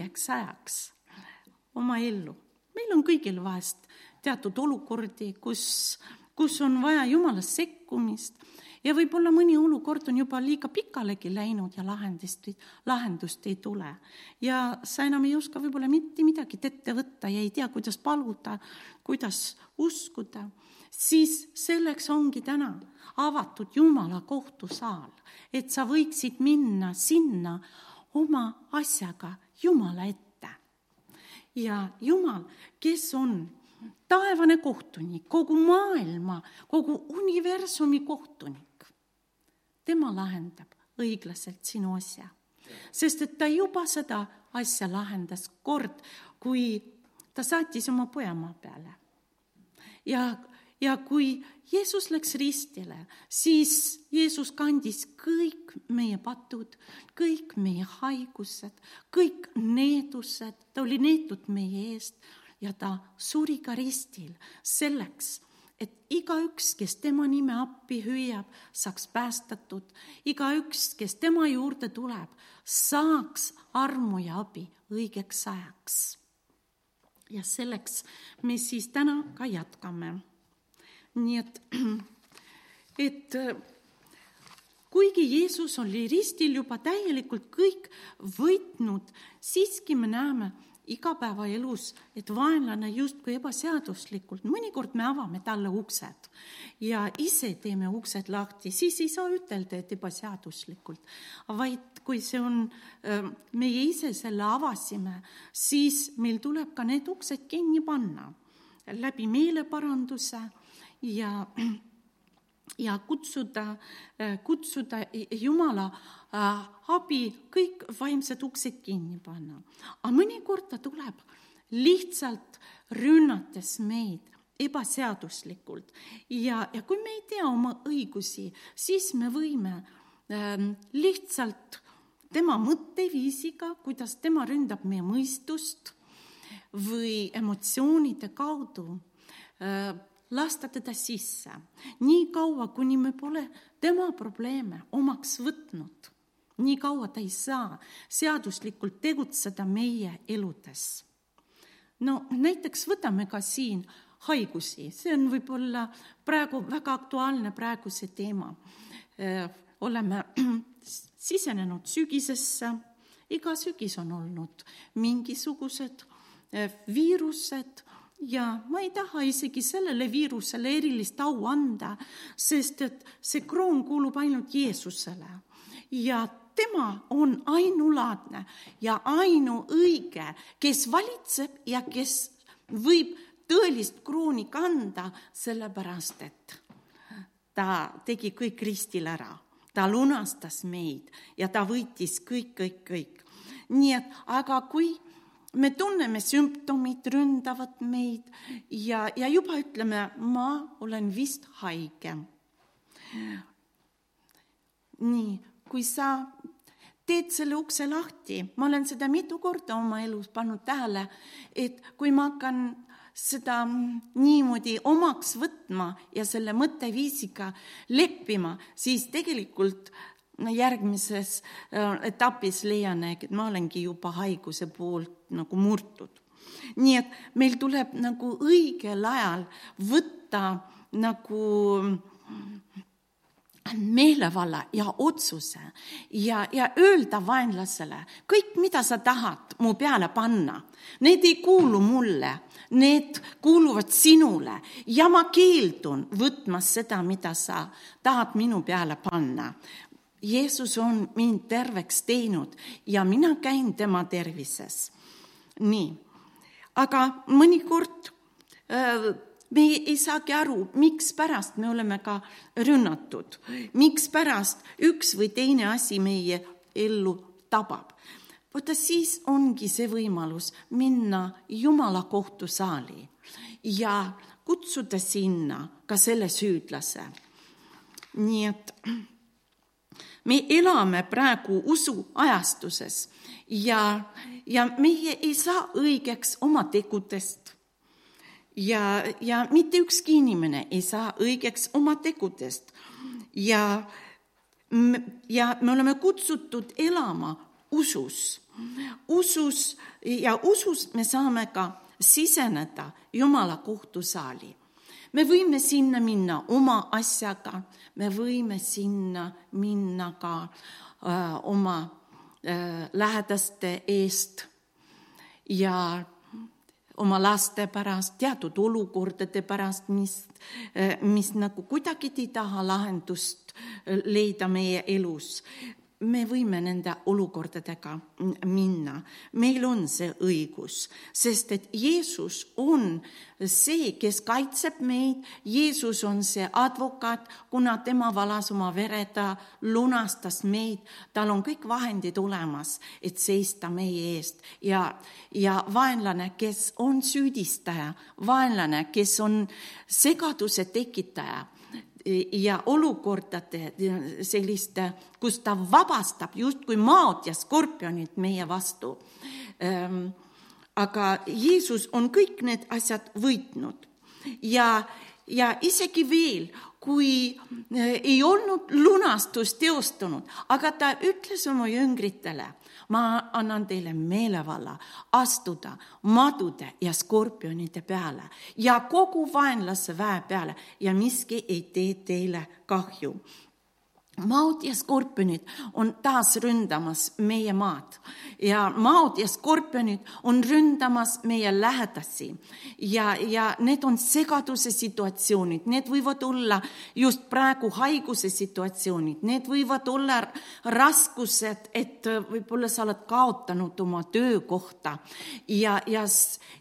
õigeks ajaks oma ellu. meil on kõigil vahest teatud olukordi, kus, kus on vaja Jumala sekkumist ja võib-olla mõni olukord on juba liiga pikalegi läinud ja lahendust, lahendust ei tule. ja sa enam ei oska võib-olla mitte midagi ette võtta ja ei tea, kuidas paluda, kuidas uskuda, siis selleks ongi täna avatud Jumala kohtusaal, et sa võiksid minna sinna oma asjaga Jumala ette. ja Jumal, kes on taevane kohtunik, kogu maailma, kogu universumi kohtunik, tema lahendab õiglaselt sinu asja. sest et ta juba seda asja lahendas kord, kui ta saatis oma poja maa peale. ja, ja kui Jeesus läks ristile, siis Jeesus kandis kõik meie patud, kõik meie haigused, kõik needused, ta oli neetud meie eest ja ta suri ka ristil selleks et igaüks, kes tema nime appi hüüab, saaks päästetud, igaüks, kes tema juurde tuleb, saaks armu ja abi õigeks ajaks. ja selleks me siis täna ka jätkame. Nii et, et kuigi Jeesus oli ristil juba täielikult kõik võitnud, siiski me näeme, igapäevaelus, et vaenlane justkui ebaseaduslikult, mõnikord me avame talle uksed ja ise teeme uksed lahti, siis ei saa ütelda, et ebaseaduslikult. vaid kui see on, meie ise selle avasime, siis meil tuleb ka need uksed kinni panna läbi meeleparanduse ja ja kutsuda, kutsuda Jumala äh, abi kõik vaimsed uksed kinni panna. aga mõnikord ta tuleb lihtsalt rünnates meid ebaseaduslikult ja, ja kui me ei tea oma õigusi, siis me võime ähm, lihtsalt tema mõtteviisiga, kuidas tema ründab meie mõistust või emotsioonide kaudu äh, lasta teda sisse, nii kaua, kuni me pole tema probleeme omaks võtnud, nii kaua ta ei saa seaduslikult tegutseda meie eludes. no näiteks võtame ka siin haigusi, see on võib-olla praegu väga aktuaalne praeguse teema. oleme sisenenud sügisesse, iga sügis on olnud mingisugused viirused ja ma ei taha isegi sellele viirusele erilist au anda, sest et see kroon kuulub ainult Jeesusele ja tema on ainulaadne ja ainuõige, kes valitseb ja kes võib tõelist krooni kanda, sellepärast et ta tegi kõik ristil ära, ta lunastas meid ja ta võitis kõik, kõik, kõik. nii et, aga kui me tunneme, sümptomid ründavad meid ja, ja juba ütleme, ma olen vist haige. nii, kui sa teed selle ukse lahti, ma olen seda mitu korda oma elus pannud tähele, et kui ma hakkan seda niimoodi omaks võtma ja selle mõtteviisiga leppima, siis tegelikult järgmises äh, etapis leian, et ma olengi juba haiguse poolt nagu murtud. nii et meil tuleb nagu õigel ajal võtta nagu meelevalla ja otsuse ja, ja öelda vaenlasele kõik, mida sa tahad mu peale panna, need ei kuulu mulle, need kuuluvad sinule ja ma keeldun võtmas seda, mida sa tahad minu peale panna. Jeesus on mind terveks teinud ja mina käin tema tervises. nii, aga mõnikord äh, me ei saagi aru, mikspärast me oleme ka rünnatud, mikspärast üks või teine asi meie ellu tabab. vaata, siis ongi see võimalus minna Jumala kohtusaali ja kutsuda sinna ka selle süüdlase. nii et me elame praegu usuajastuses ja, ja meie ei saa õigeks oma tegudest. ja, ja mitte ükski inimene ei saa õigeks oma tegudest. ja, ja me oleme kutsutud elama usus usus ja usus me saame ka siseneda Jumala kohtusaali. Me võime sinna minna oma asjaga, me võime sinna minna ka äh, oma äh, lähedaste eest ja oma laste pärast, teatud olukordade pärast, mis, äh, mis nagu kuidagi ei taha lahendust leida meie elus me võime nende olukordadega minna, meil on see õigus, sest et Jeesus on see, kes kaitseb meid, Jeesus on see advokaat, kuna tema valas oma vere, ta lunastas meid, tal on kõik vahendid olemas, et seista meie eest. Ja, ja vaenlane, kes on süüdistaja, vaenlane, kes on segaduse tekitaja ja olukordade selliste, kus ta vabastab justkui maad ja skorpionid meie vastu. Ehm, aga Jeesus on kõik need asjad võitnud ja, ja isegi veel, kui eh, ei olnud lunastus teostunud, aga ta ütles oma jüngritele ma annan teile meelevalla. Astuda madude ja skorpionide peale ja kogu vaenlase väe peale ja miski ei tee teile kahju maod ja skorpionid on taas ründamas meie maad. Ja maod ja skorpionid on ründamas meie lähedasi. Ja, ja need on segaduse situatsioonid, need võivad olla just praegu haiguse situatsioonid, need võivad olla raskused, et võib-olla sa oled kaotanud oma töökohta. Ja, ja,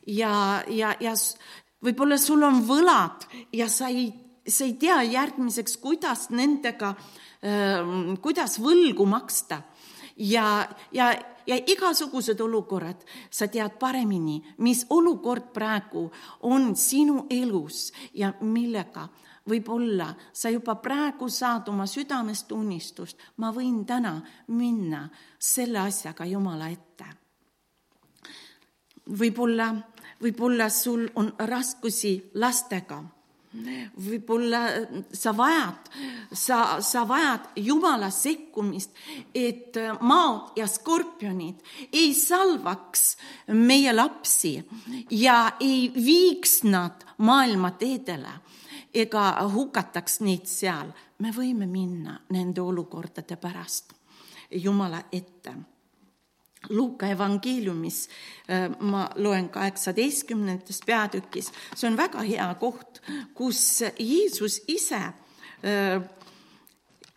ja, ja, ja võib-olla sul on võlad ja sa ei, sa ei tea järgmiseks, kuidas nendega äh, kuidas võlgu maksta ja, ja, ja igasugused olukorrad, sa tead paremini, mis olukord praegu on sinu elus ja millega võib-olla sa juba praegu saad oma südamest unistust, ma võin täna minna selle asjaga Jumala ette. võib-olla, võib-olla sul on raskusi lastega võib-olla sa vajad, sa, sa vajad Jumala sekkumist, et maod ja skorpionid ei salvaks meie lapsi ja ei viiks nad maailma teedele ega hukataks neid seal. me võime minna nende olukordade pärast Jumala ette Luuka evangeeliumis äh, ma loen kaheksateistkümnendas peatükis, see on väga hea koht, kus Jeesus ise, äh,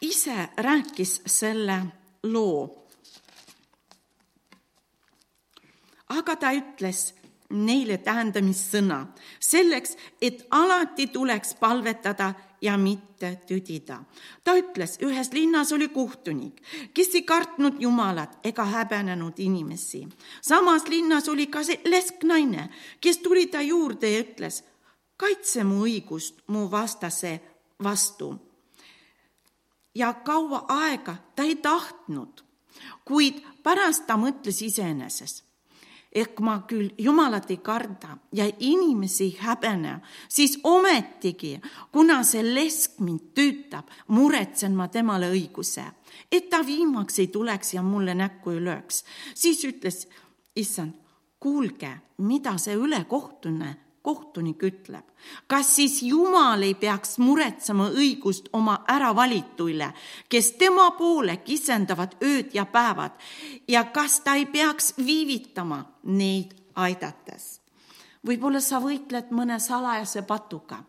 ise rääkis selle loo. aga ta ütles neile tähendamissõna selleks, et alati tuleks palvetada ja mitte tüdida. ta ütles, ühes linnas oli kohtunik, kes ei kartnud Jumalat ega häbenenud inimesi. samas linnas oli ka see lesknaine, kes tuli ta juurde ja ütles, kaitse mu õigust mu vastase vastu. ja kaua aega ta ei tahtnud, kuid pärast ta mõtles iseenesest ehk ma küll Jumalat ei karda ja inimesi ei häbene, siis ometigi, kuna see lesk mind tüütab, muretsen ma temale õiguse, et ta viimaks ei tuleks ja mulle näkku ei lööks. siis ütles issand, kuulge, mida see ülekohtune kohtunik ütleb. kas siis Jumal ei peaks muretsema õigust oma äravalituile, kes tema poole kisendavad ööd ja päevad ja kas ta ei peaks viivitama neid aidates? Võib-olla sa võitled mõne salajase patuga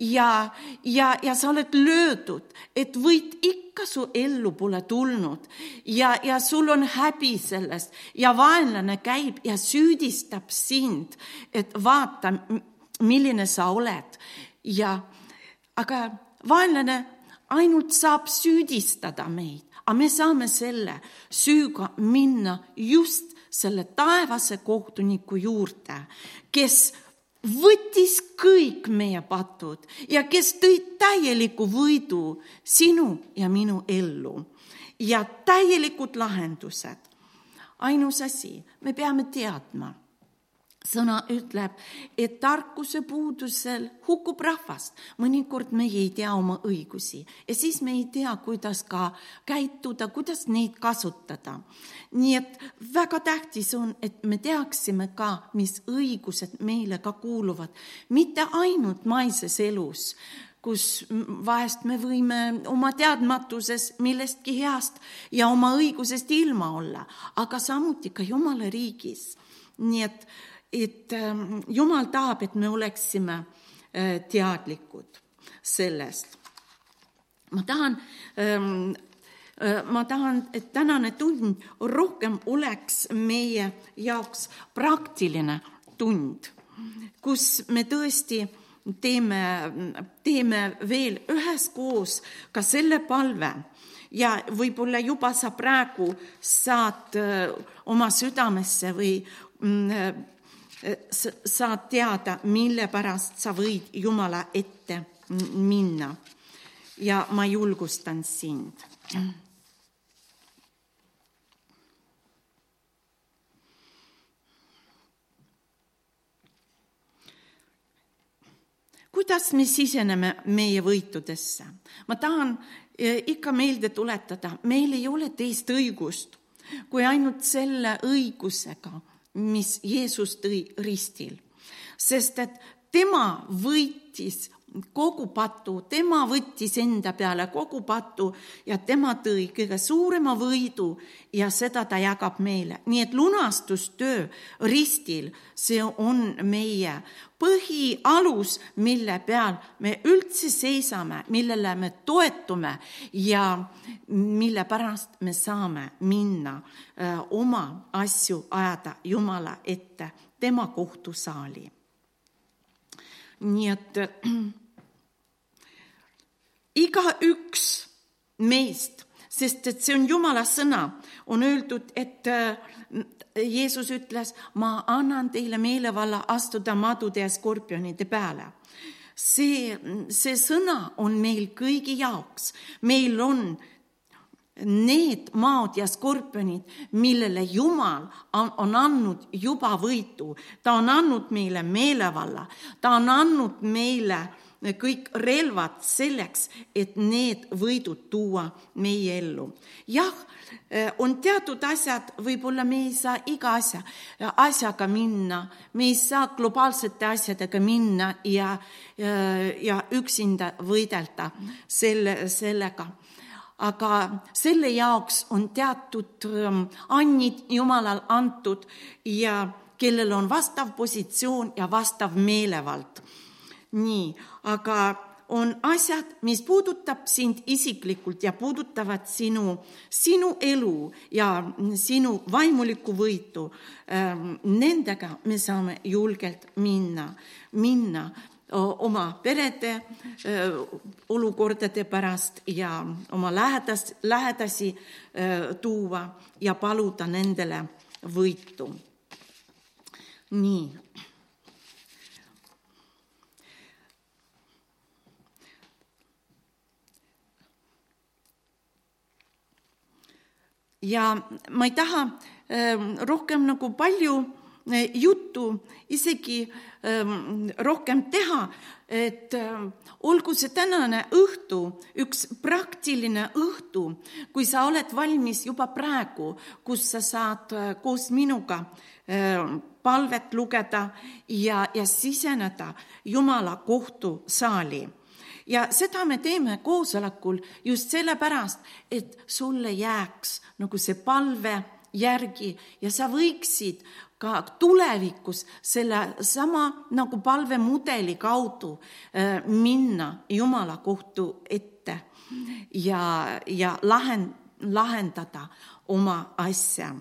ja, ja, ja sa oled löödud, et võit ikka su ellu pole tulnud. Ja, ja sul on häbi sellest. Ja vaenlane käib ja süüdistab sind, et vaata, milline sa oled. Ja aga vaenlane ainult saab süüdistada meid, aga me saame selle süüga minna just selle taevase kohtuniku juurde, kes võttis kõik meie patud ja kes tõi täieliku võidu sinu ja minu ellu ja täielikud lahendused. ainus asi, me peame teadma, sõna ütleb, et tarkuse puudusel hukkub rahvast. mõnikord meie ei tea oma õigusi ja siis me ei tea, kuidas ka käituda, kuidas neid kasutada. nii et väga tähtis on, et me teaksime ka, mis õigused meile ka kuuluvad, mitte ainult maises elus kus vahest me võime oma teadmatuses millestki heast ja oma õigusest ilma olla, aga samuti ka Jumala riigis. nii et et ähm, Jumal tahab, et me oleksime äh, teadlikud sellest. ma tahan, ähm, äh, ma tahan, et tänane tund rohkem oleks meie jaoks praktiline tund, kus me tõesti teeme, teeme veel üheskoos ka selle palve ja võib-olla juba sa praegu saad äh, oma südamesse või mm, saad teada, mille pärast sa võid Jumala ette minna. ja ma julgustan sind. kuidas me siseneme meie võitudesse? ma tahan eh, ikka meelde tuletada, meil ei ole teist õigust kui ainult selle õigusega mis Jeesus tõi ristil. sest et tema võitis kogu patu, tema võttis enda peale kogu patu ja tema tõi kõige suurema võidu ja seda ta jagab meile. nii et lunastustöö ristil, see on meie põhialus, mille peal me üldse seisame, millele me toetume ja mille pärast me saame minna öö, äh, oma asju ajada Jumala ette, tema kohtusaali. nii et igaüks meist, sest et see on Jumala sõna, on öeldud, et äh, Jeesus ütles, ma annan teile meelevalla astuda madude ja skorpionide peale. see, see sõna on meil kõigi jaoks, meil on need maad ja skorpionid, millele Jumal on andnud juba võitu, ta on andnud meile meelevalla, ta on andnud meile äh, kõik relvad selleks, et need võidud tuua meie ellu. jah, eh, on teatud asjad, võib-olla me ei saa iga asja, asjaga minna, me ei saa globaalsete asjadega minna ja, ja, ja üksinda võidelda selle, sellega. Aga selle jaoks on teatud ähm, annid Jumalal antud ja kellel on vastav positsioon ja vastav meelevald nii, aga on asjad, mis puudutab sind isiklikult ja puudutavad sinu, sinu elu ja sinu vaimulikku võitu. Ähm, nendega me saame julgelt minna, minna oma perede äh, olukordade pärast ja oma lähedas, lähedasi äh, tuua ja paluda nendele võitu. nii ja ma ei taha ähm, rohkem nagu palju äh, juttu isegi ähm, rohkem teha, et ähm, olgu see tänane õhtu üks praktiline õhtu, kui sa oled valmis juba praegu, kus sa saad äh, koos minuga palvet lugeda ja, ja siseneda Jumala kohtusaali ja seda me teeme koosolekul just sellepärast, et sulle jääks nagu see palve järgi ja sa võiksid ka tulevikus sellesama nagu palvemudeli kaudu äh, minna Jumala kohtu ette ja, ja lahend, lahendada oma asja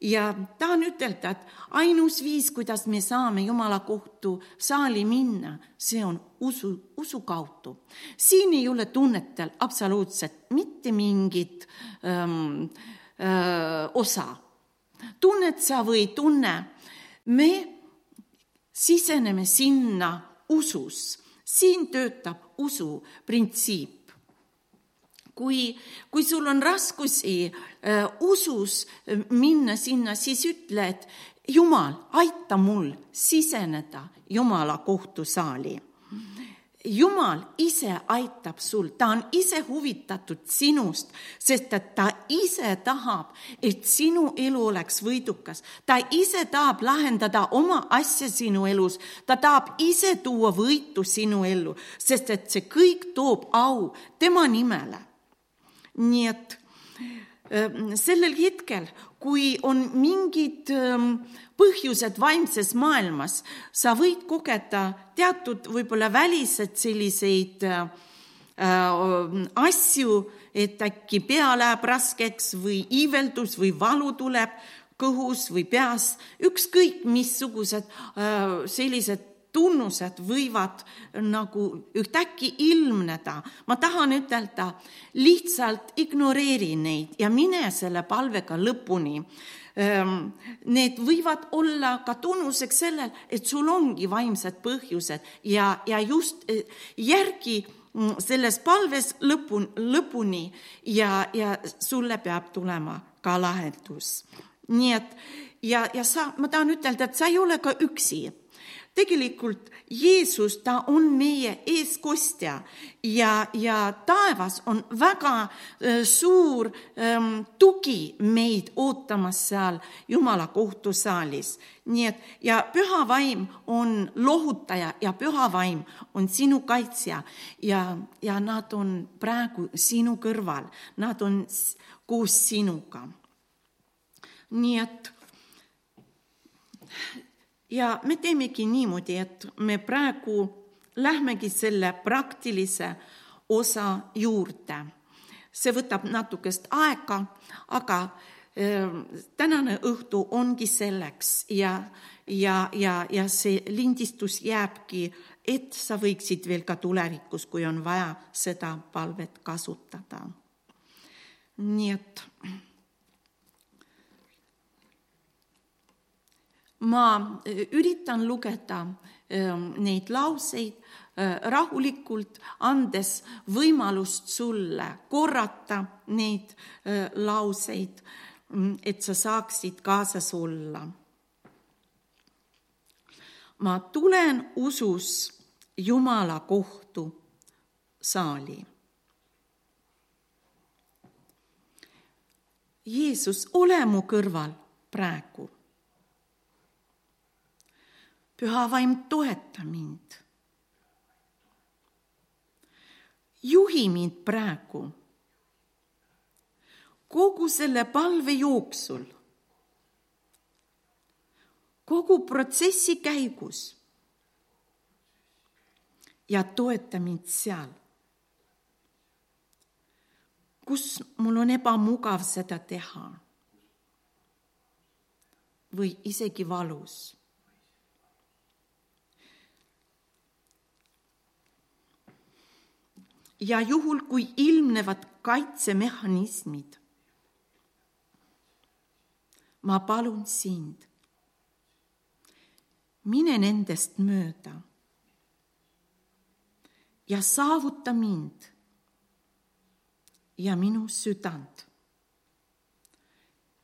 ja tahan ütelda, et ainus viis, kuidas me saame Jumala kohtu saali minna, see on usu, usu kaudu. siin ei ole tunnetel absoluutselt mitte mingit ähm, äh, osa. tunned sa või ei tunne, me siseneme sinna usus, siin töötab usu printsiip kui, kui sul on raskusi äh, usus äh, minna sinna, siis ütle, et, Jumal, aita mul siseneda Jumala kohtusaali Jumal ise aitab sul, ta on ise huvitatud sinust, sest et ta ise tahab, et sinu elu oleks võidukas. ta ise tahab lahendada oma asja sinu elus, ta tahab ise tuua võitu sinu ellu, sest et see kõik toob au tema nimele. Nii et ähm, sellel hetkel, kui on mingid ähm, põhjused vaimses maailmas, sa võid kogeda teatud võib-olla välised selliseid äh, äh, asju, et äkki pea läheb raskeks või iiveldus või valu tuleb kõhus või peas, ükskõik missugused äh, sellised tunnused võivad nagu ühtäkki ilmneda. ma tahan ütelda, lihtsalt ignoreeri neid ja mine selle palvega lõpuni Ehm, need võivad olla ka tunnuseks sellel, et sul ongi vaimsed põhjused ja, ja just eh, järgi mm, selles palves lõpu, lõpuni ja, ja sulle peab tulema ka lahendus. nii et ja, ja sa, ma tahan ütelda, et sa ei ole ka üksi tegelikult Jeesus, ta on meie eeskostja ja, ja taevas on väga suur ähm, tugi meid ootamas seal Jumala kohtusaalis. nii et ja püha vaim on lohutaja ja püha vaim on sinu kaitsja ja, ja nad on praegu sinu kõrval, nad on koos sinuga. nii et ja me teemegi niimoodi, et me praegu lähmegi selle praktilise osa juurde. see võtab natukest aega, aga äh, tänane õhtu ongi selleks ja, ja, ja, ja see lindistus jääbki, et sa võiksid veel ka tulevikus, kui on vaja, seda palvet kasutada. nii et ma e, üritan lugeda e, neid lauseid e, rahulikult, andes võimalust sulle korrata neid lauseid, et sa saaksid kaasas olla. ma tulen usus Jumala kohtu saali. Jeesus, ole mu kõrval praegu püha vaim, toeta mind. juhi mind praegu. Kogu selle palve jooksul, kogu protsessi käigus. Ja toeta mind seal, kus mul on ebamugav seda teha? Või isegi valus ja juhul, kui ilmnevad kaitsemehhanismid, ma palun sind, mine nendest mööda ja saavuta mind ja minu südant,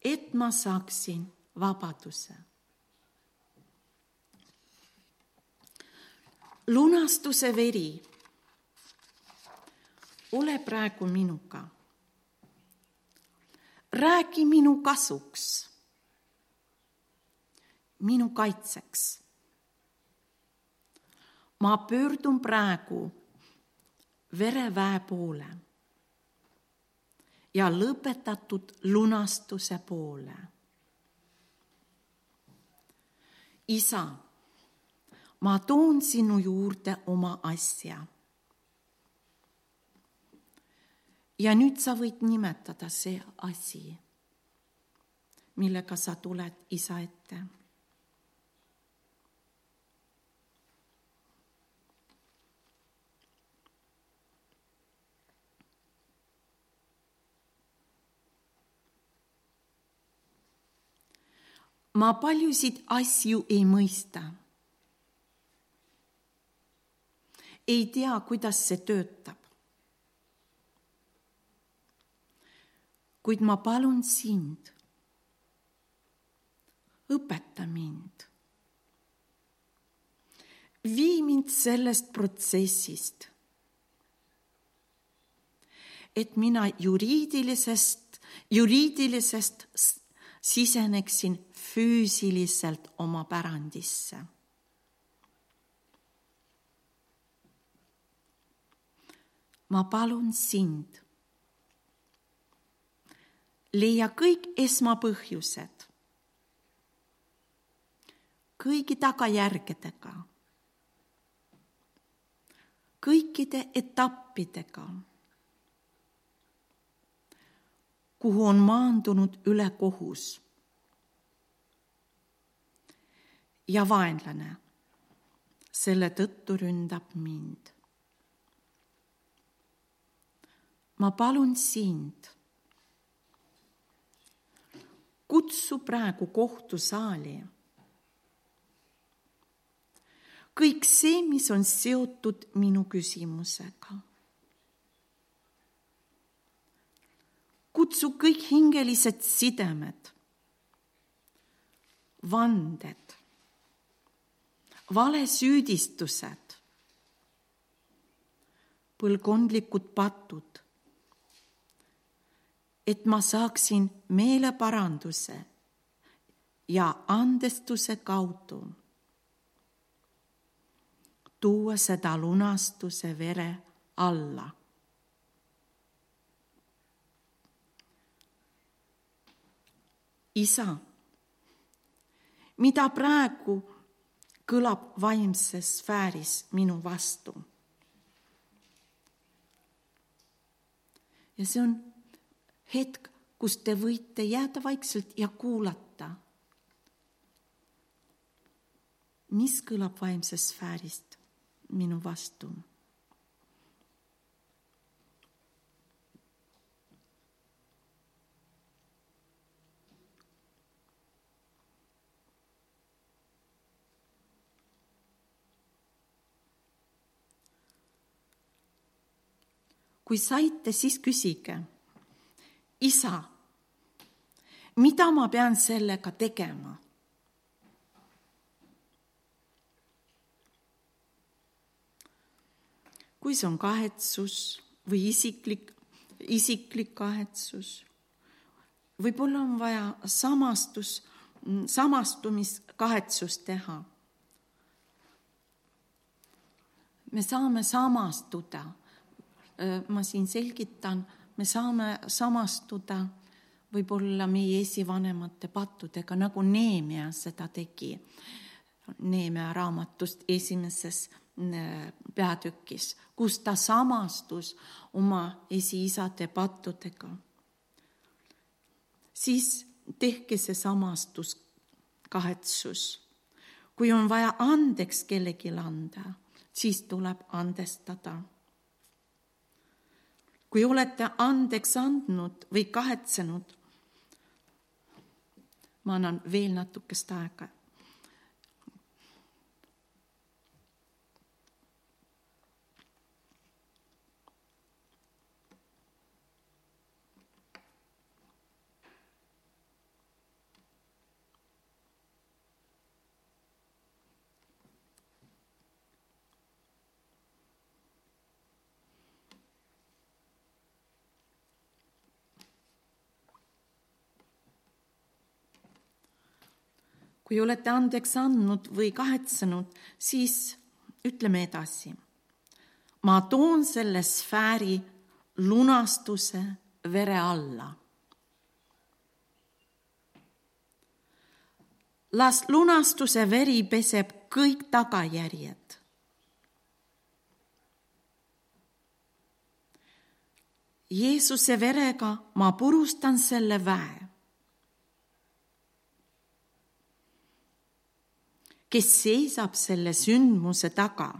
et ma saaksin vabaduse. lunastuse veri ole praegu minuga. räägi minu kasuks, minu kaitseks. ma pöördun praegu vereväe poole ja lõpetatud lunastuse poole. isa, ma toon sinu juurde oma asja ja nüüd sa võid nimetada see asi, millega sa tuled isa ette. ma paljusid asju ei mõista. ei tea, kuidas see töötab. Kuid ma palun sind, õpeta mind. vii mind sellest protsessist, et mina juriidilisest, juriidilisest siseneksin füüsiliselt oma pärandisse. ma palun sind, leia kõik esmapõhjused. Kõigi tagajärgedega, kõikide etappidega, kuhu on maandunud ülekohus ja vaenlane selle tõttu ründab mind. ma palun sind, kutsu praegu kohtusaali kõik see, mis on seotud minu küsimusega. kutsu kõik hingelised sidemed, vanded, valesüüdistused, põlvkondlikud patud, et ma saaksin meeleparanduse ja andestuse kaudu tuua seda lunastuse vere alla. isa, mida praegu kõlab vaimses sfääris minu vastu. ja see on hetk, kus te võite jääda vaikselt ja kuulata, mis kõlab vaimsest sfäärist minu vastu. kui saite, siis küsige, isa, mida ma pean sellega tegema kui see on kahetsus või isiklik, isiklik kahetsus. võib-olla on vaja samastus, samastumiskahetsust teha. me saame samastuda, ma siin selgitan, me saame samastuda võib-olla meie esivanemate pattudega, nagu Neemia seda tegi. Neemia raamatust esimeses peatükis, kus ta samastus oma esiisade pattudega. siis tehke see samastus, kahetsus. kui on vaja andeks kellelegi anda, siis tuleb andestada. Kui olete andeks andnud või kahetsenud, ma annan veel natukest aega kui olete andeks andnud või kahetsenud, siis ütleme edasi. ma toon selle sfääri lunastuse vere alla. las lunastuse veri peseb kõik tagajärjed. Jeesuse verega ma purustan selle väe kes seisab selle sündmuse taga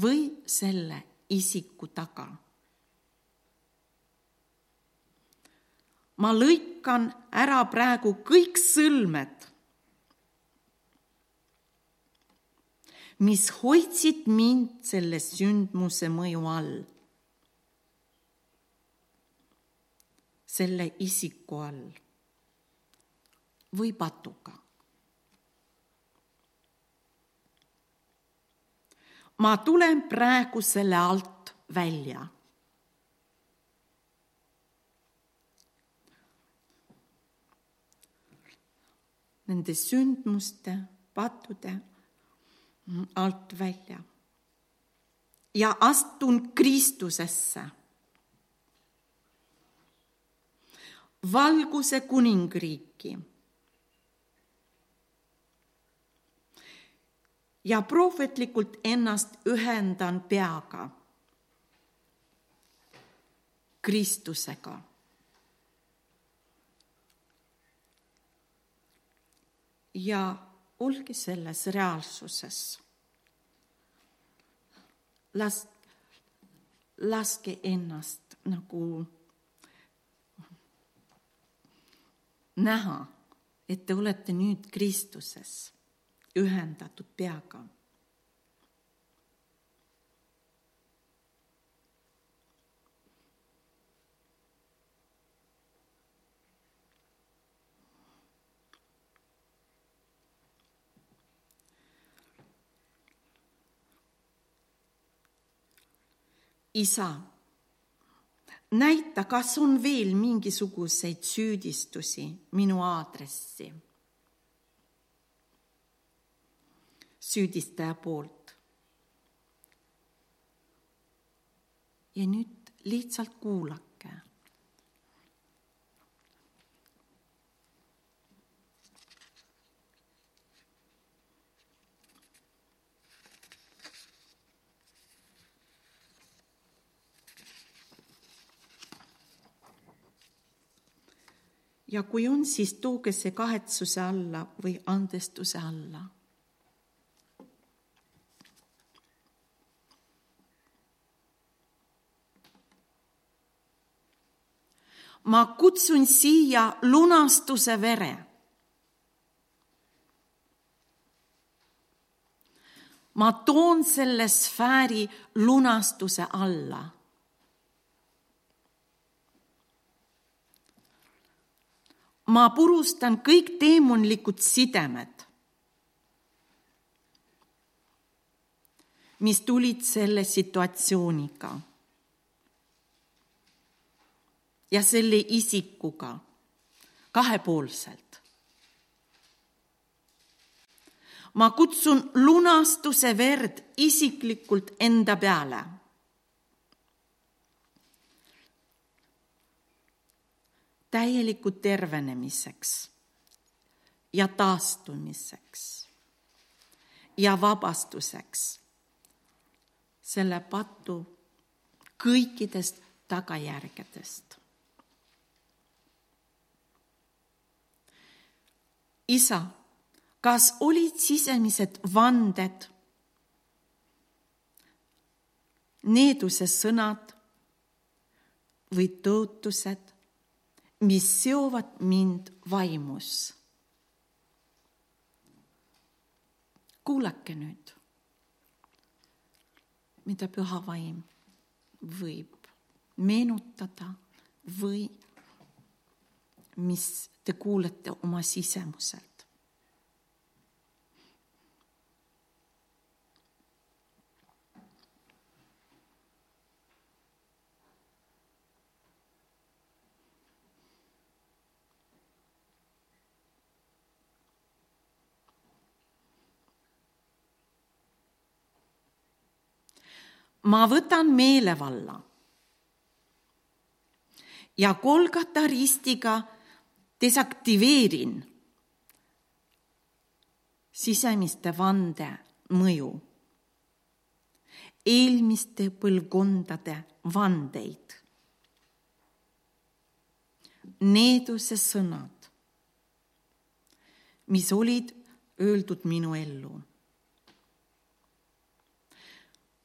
või selle isiku taga. ma lõikan ära praegu kõik sõlmed, mis hoidsid mind selle sündmuse mõju all, selle isiku all või patuga. Ma tulen praegu selle alt välja nende sündmuste, pattude alt välja. ja astun Kristusesse. valguse kuningriiki. Ja prohvetlikult ennast ühendan peaga. Kristusega ja olge selles reaalsuses. las, laske ennast nagu näha, et te olete nüüd Kristuses ühendatud peaga isa, näita, kas on veel mingisuguseid süüdistusi minu aadressi. Süüdistaja poolt. ja nüüd lihtsalt kuulake. ja kui on, siis tooge see kahetsuse alla või andestuse alla. Ma kutsun siia lunastuse vere. ma toon selle sfääri lunastuse alla ma purustan kõik teemonlikud sidemed, mis tulid selle situatsiooniga ja selle isikuga kahepoolselt. ma kutsun lunastuse verd isiklikult enda peale täieliku tervenemiseks ja taastumiseks ja vabastuseks selle patu kõikidest tagajärgedest. Isa, kas olid sisemised vanded, needuse sõnad või tõotused mis seovad mind vaimus. kuulake nüüd, mida püha vaim võib meenutada või mis te kuulete oma sisemuselt. ma võtan meelevalla ja Kolgata ristiga desaktiveerin sisemiste vande mõju, eelmiste põlvkondade vandeid, needuse sõnad, mis olid öeldud minu ellu.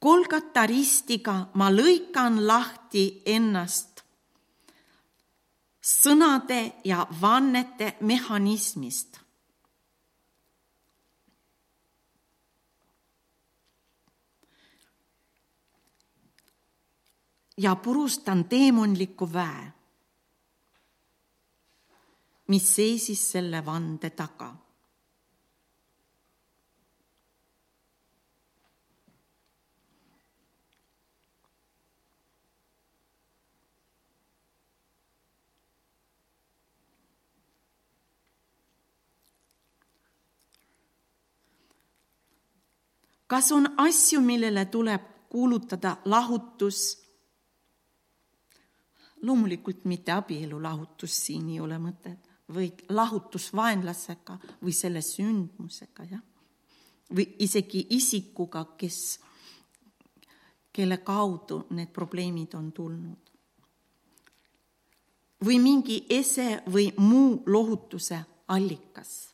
Kolgata ristiga ma lõikan lahti ennast sõnade ja vannete mehhanismist. ja purustan teemonliku väe, mis seisis selle vande taga. Kas on asju, millele tuleb kuulutada lahutus loomulikult mitte abielu lahutus siin ei ole mõtet, vaid lahutus vaenlasega või selle sündmusega, jah. või isegi isikuga, kes, kelle kaudu need probleemid on tulnud. või mingi ese või muu lohutuse allikas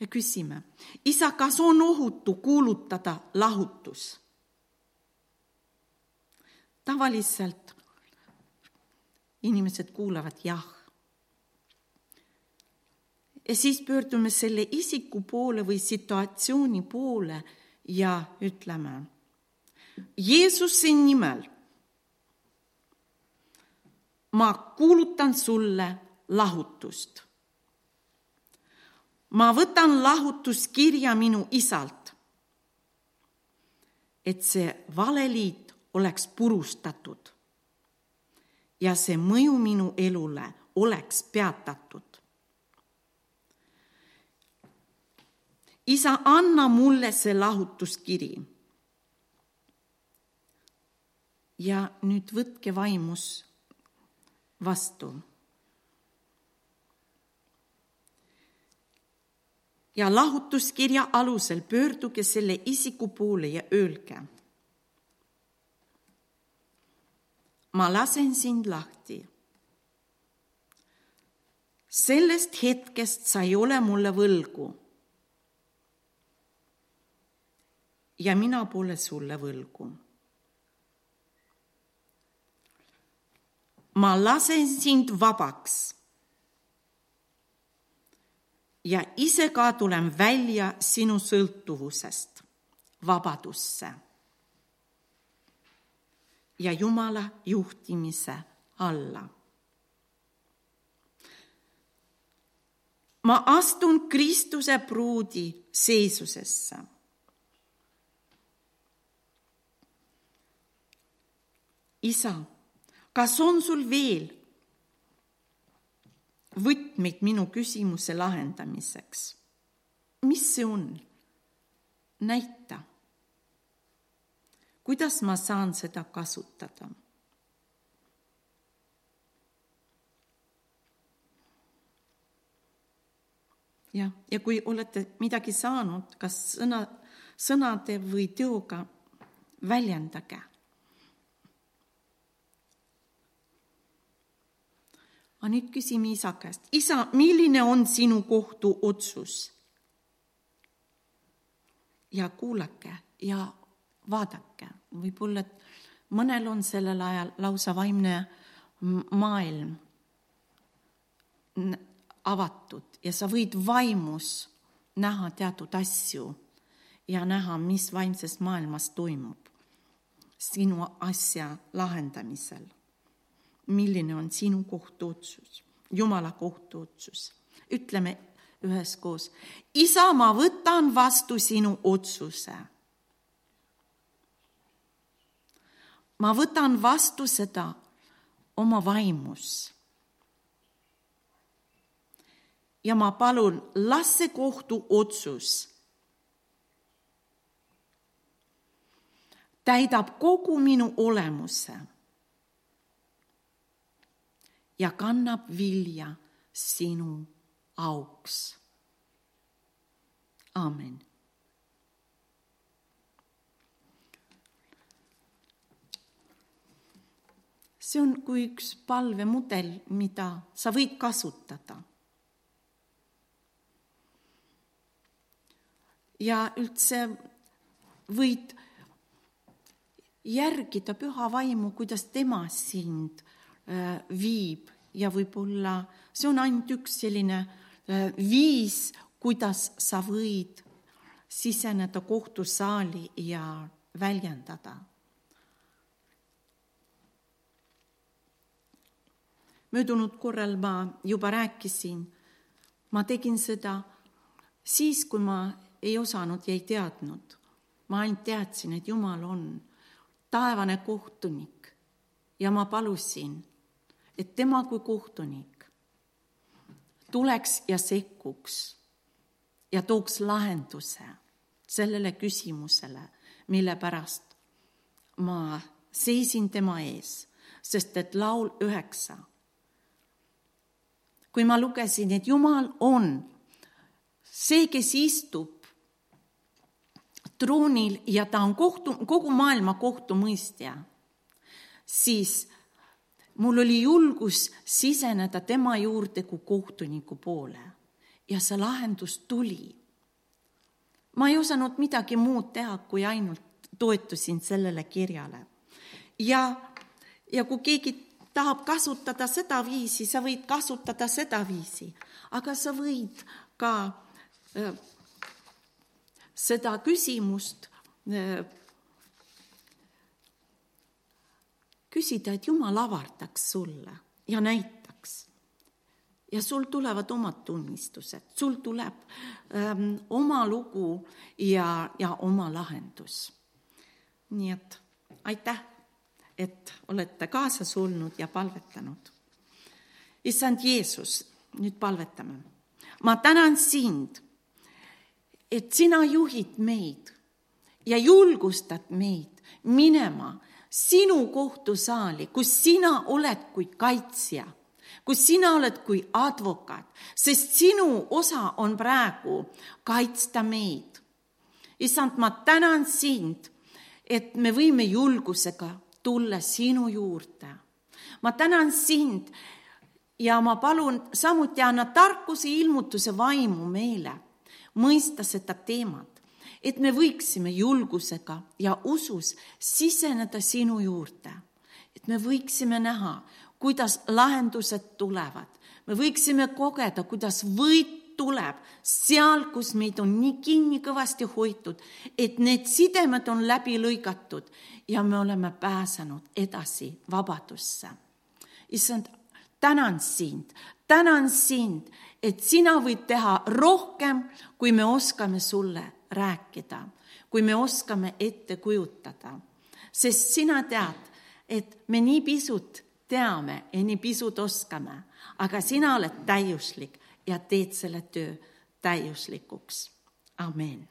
ja küsime, isa, kas on ohutu kuulutada lahutus? tavaliselt inimesed kuulavad jah. ja siis pöördume selle isiku poole või situatsiooni poole ja ütleme, Jeesuse nimel ma kuulutan sulle lahutust ma võtan lahutuskirja minu isalt, et see valeliit oleks purustatud ja see mõju minu elule oleks peatatud. isa, anna mulle see lahutuskiri. ja nüüd võtke vaimus vastu ja lahutuskirja alusel pöörduge selle isiku poole ja öelge. ma lasen sind lahti. sellest hetkest sa ei ole mulle võlgu. ja mina pole sulle võlgu. ma lasen sind vabaks ja ise ka tulen välja sinu sõltuvusest vabadusse ja Jumala juhtimise alla. ma astun Kristuse pruudi seisusesse. isa, kas on sul veel võtmeid minu küsimuse lahendamiseks. mis see on? näita. kuidas ma saan seda kasutada? jah, ja kui olete midagi saanud, kas sõna, sõnade või teoga, väljendage aga nüüd küsime isa käest, isa, milline on sinu kohtuotsus? ja kuulake ja vaadake, võib-olla mõnel on sellel ajal lausa vaimne maailm avatud ja sa võid vaimus näha teatud asju ja näha, mis vaimses maailmas toimub sinu asja lahendamisel milline on sinu kohtuotsus, Jumala kohtuotsus. ütleme üheskoos, isa, ma võtan vastu sinu otsuse. ma võtan vastu seda oma vaimus. ja ma palun, las see kohtuotsus täidab kogu minu olemuse ja kannab vilja sinu auks. aamen. see on kui üks palvemudel, mida sa võid kasutada. ja üldse võid järgida püha vaimu, kuidas tema sind Äh, viib ja võib-olla see on ainult üks selline äh, viis, kuidas sa võid siseneda kohtusaali ja väljendada. möödunud korral ma juba rääkisin, ma tegin seda siis, kui ma ei osanud ja ei teadnud. ma ainult teadsin, et Jumal on taevane kohtunik ja ma palusin et tema kui kohtunik tuleks ja sekkuks ja tooks lahenduse sellele küsimusele, mille pärast ma seisin tema ees, sest et laul üheksa. kui ma lugesin, et Jumal on see, kes istub troonil ja ta on kohtu, kogu maailma kohtumõistja, siis mul oli julgus siseneda tema juurde kui kohtuniku poole ja see lahendus tuli. ma ei osanud midagi muud teha, kui ainult toetusin sellele kirjale. ja, ja kui keegi tahab kasutada seda viisi, sa võid kasutada seda viisi, aga sa võid ka äh, seda küsimust äh, küsida, et Jumal avardaks sulle ja näitaks. ja sul tulevad omad tunnistused, sul tuleb ähm, oma lugu ja, ja oma lahendus. nii et aitäh, et olete kaasas olnud ja palvetanud. issand Jeesus, nüüd palvetame. ma tänan sind, et sina juhid meid ja julgustad meid minema sinu kohtusaali, kus sina oled kui kaitsja, kus sina oled kui advokaat, sest sinu osa on praegu kaitsta meid. issand, ma tänan sind, et me võime julgusega tulla sinu juurde. ma tänan sind ja ma palun samuti anna tarkuse ilmutuse vaimu meile mõista seda teemat et me võiksime julgusega ja usus siseneda sinu juurde, et me võiksime näha, kuidas lahendused tulevad, me võiksime kogeda, kuidas võit tuleb seal, kus meid on nii kinni kõvasti hoitud, et need sidemed on läbi lõigatud ja me oleme pääsenud edasi vabadusse. issand, tänan sind, tänan sind, et sina võid teha rohkem, kui me oskame sulle rääkida, kui me oskame ette kujutada, sest sina tead, et me nii pisut teame ja nii pisut oskame, aga sina oled täiuslik ja teed selle töö täiuslikuks. amen